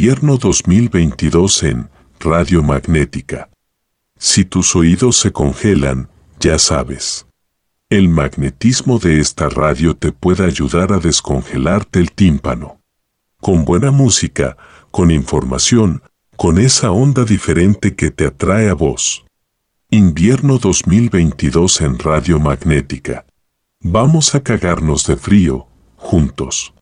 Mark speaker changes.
Speaker 1: Invierno 2022 en Radio Magnética. Si tus oídos se congelan, ya sabes. El magnetismo de esta radio te puede ayudar a descongelarte el tímpano. Con buena música, con información, con esa onda diferente que te atrae a vos. Invierno 2022 en Radio Magnética. Vamos a cagarnos de frío, juntos.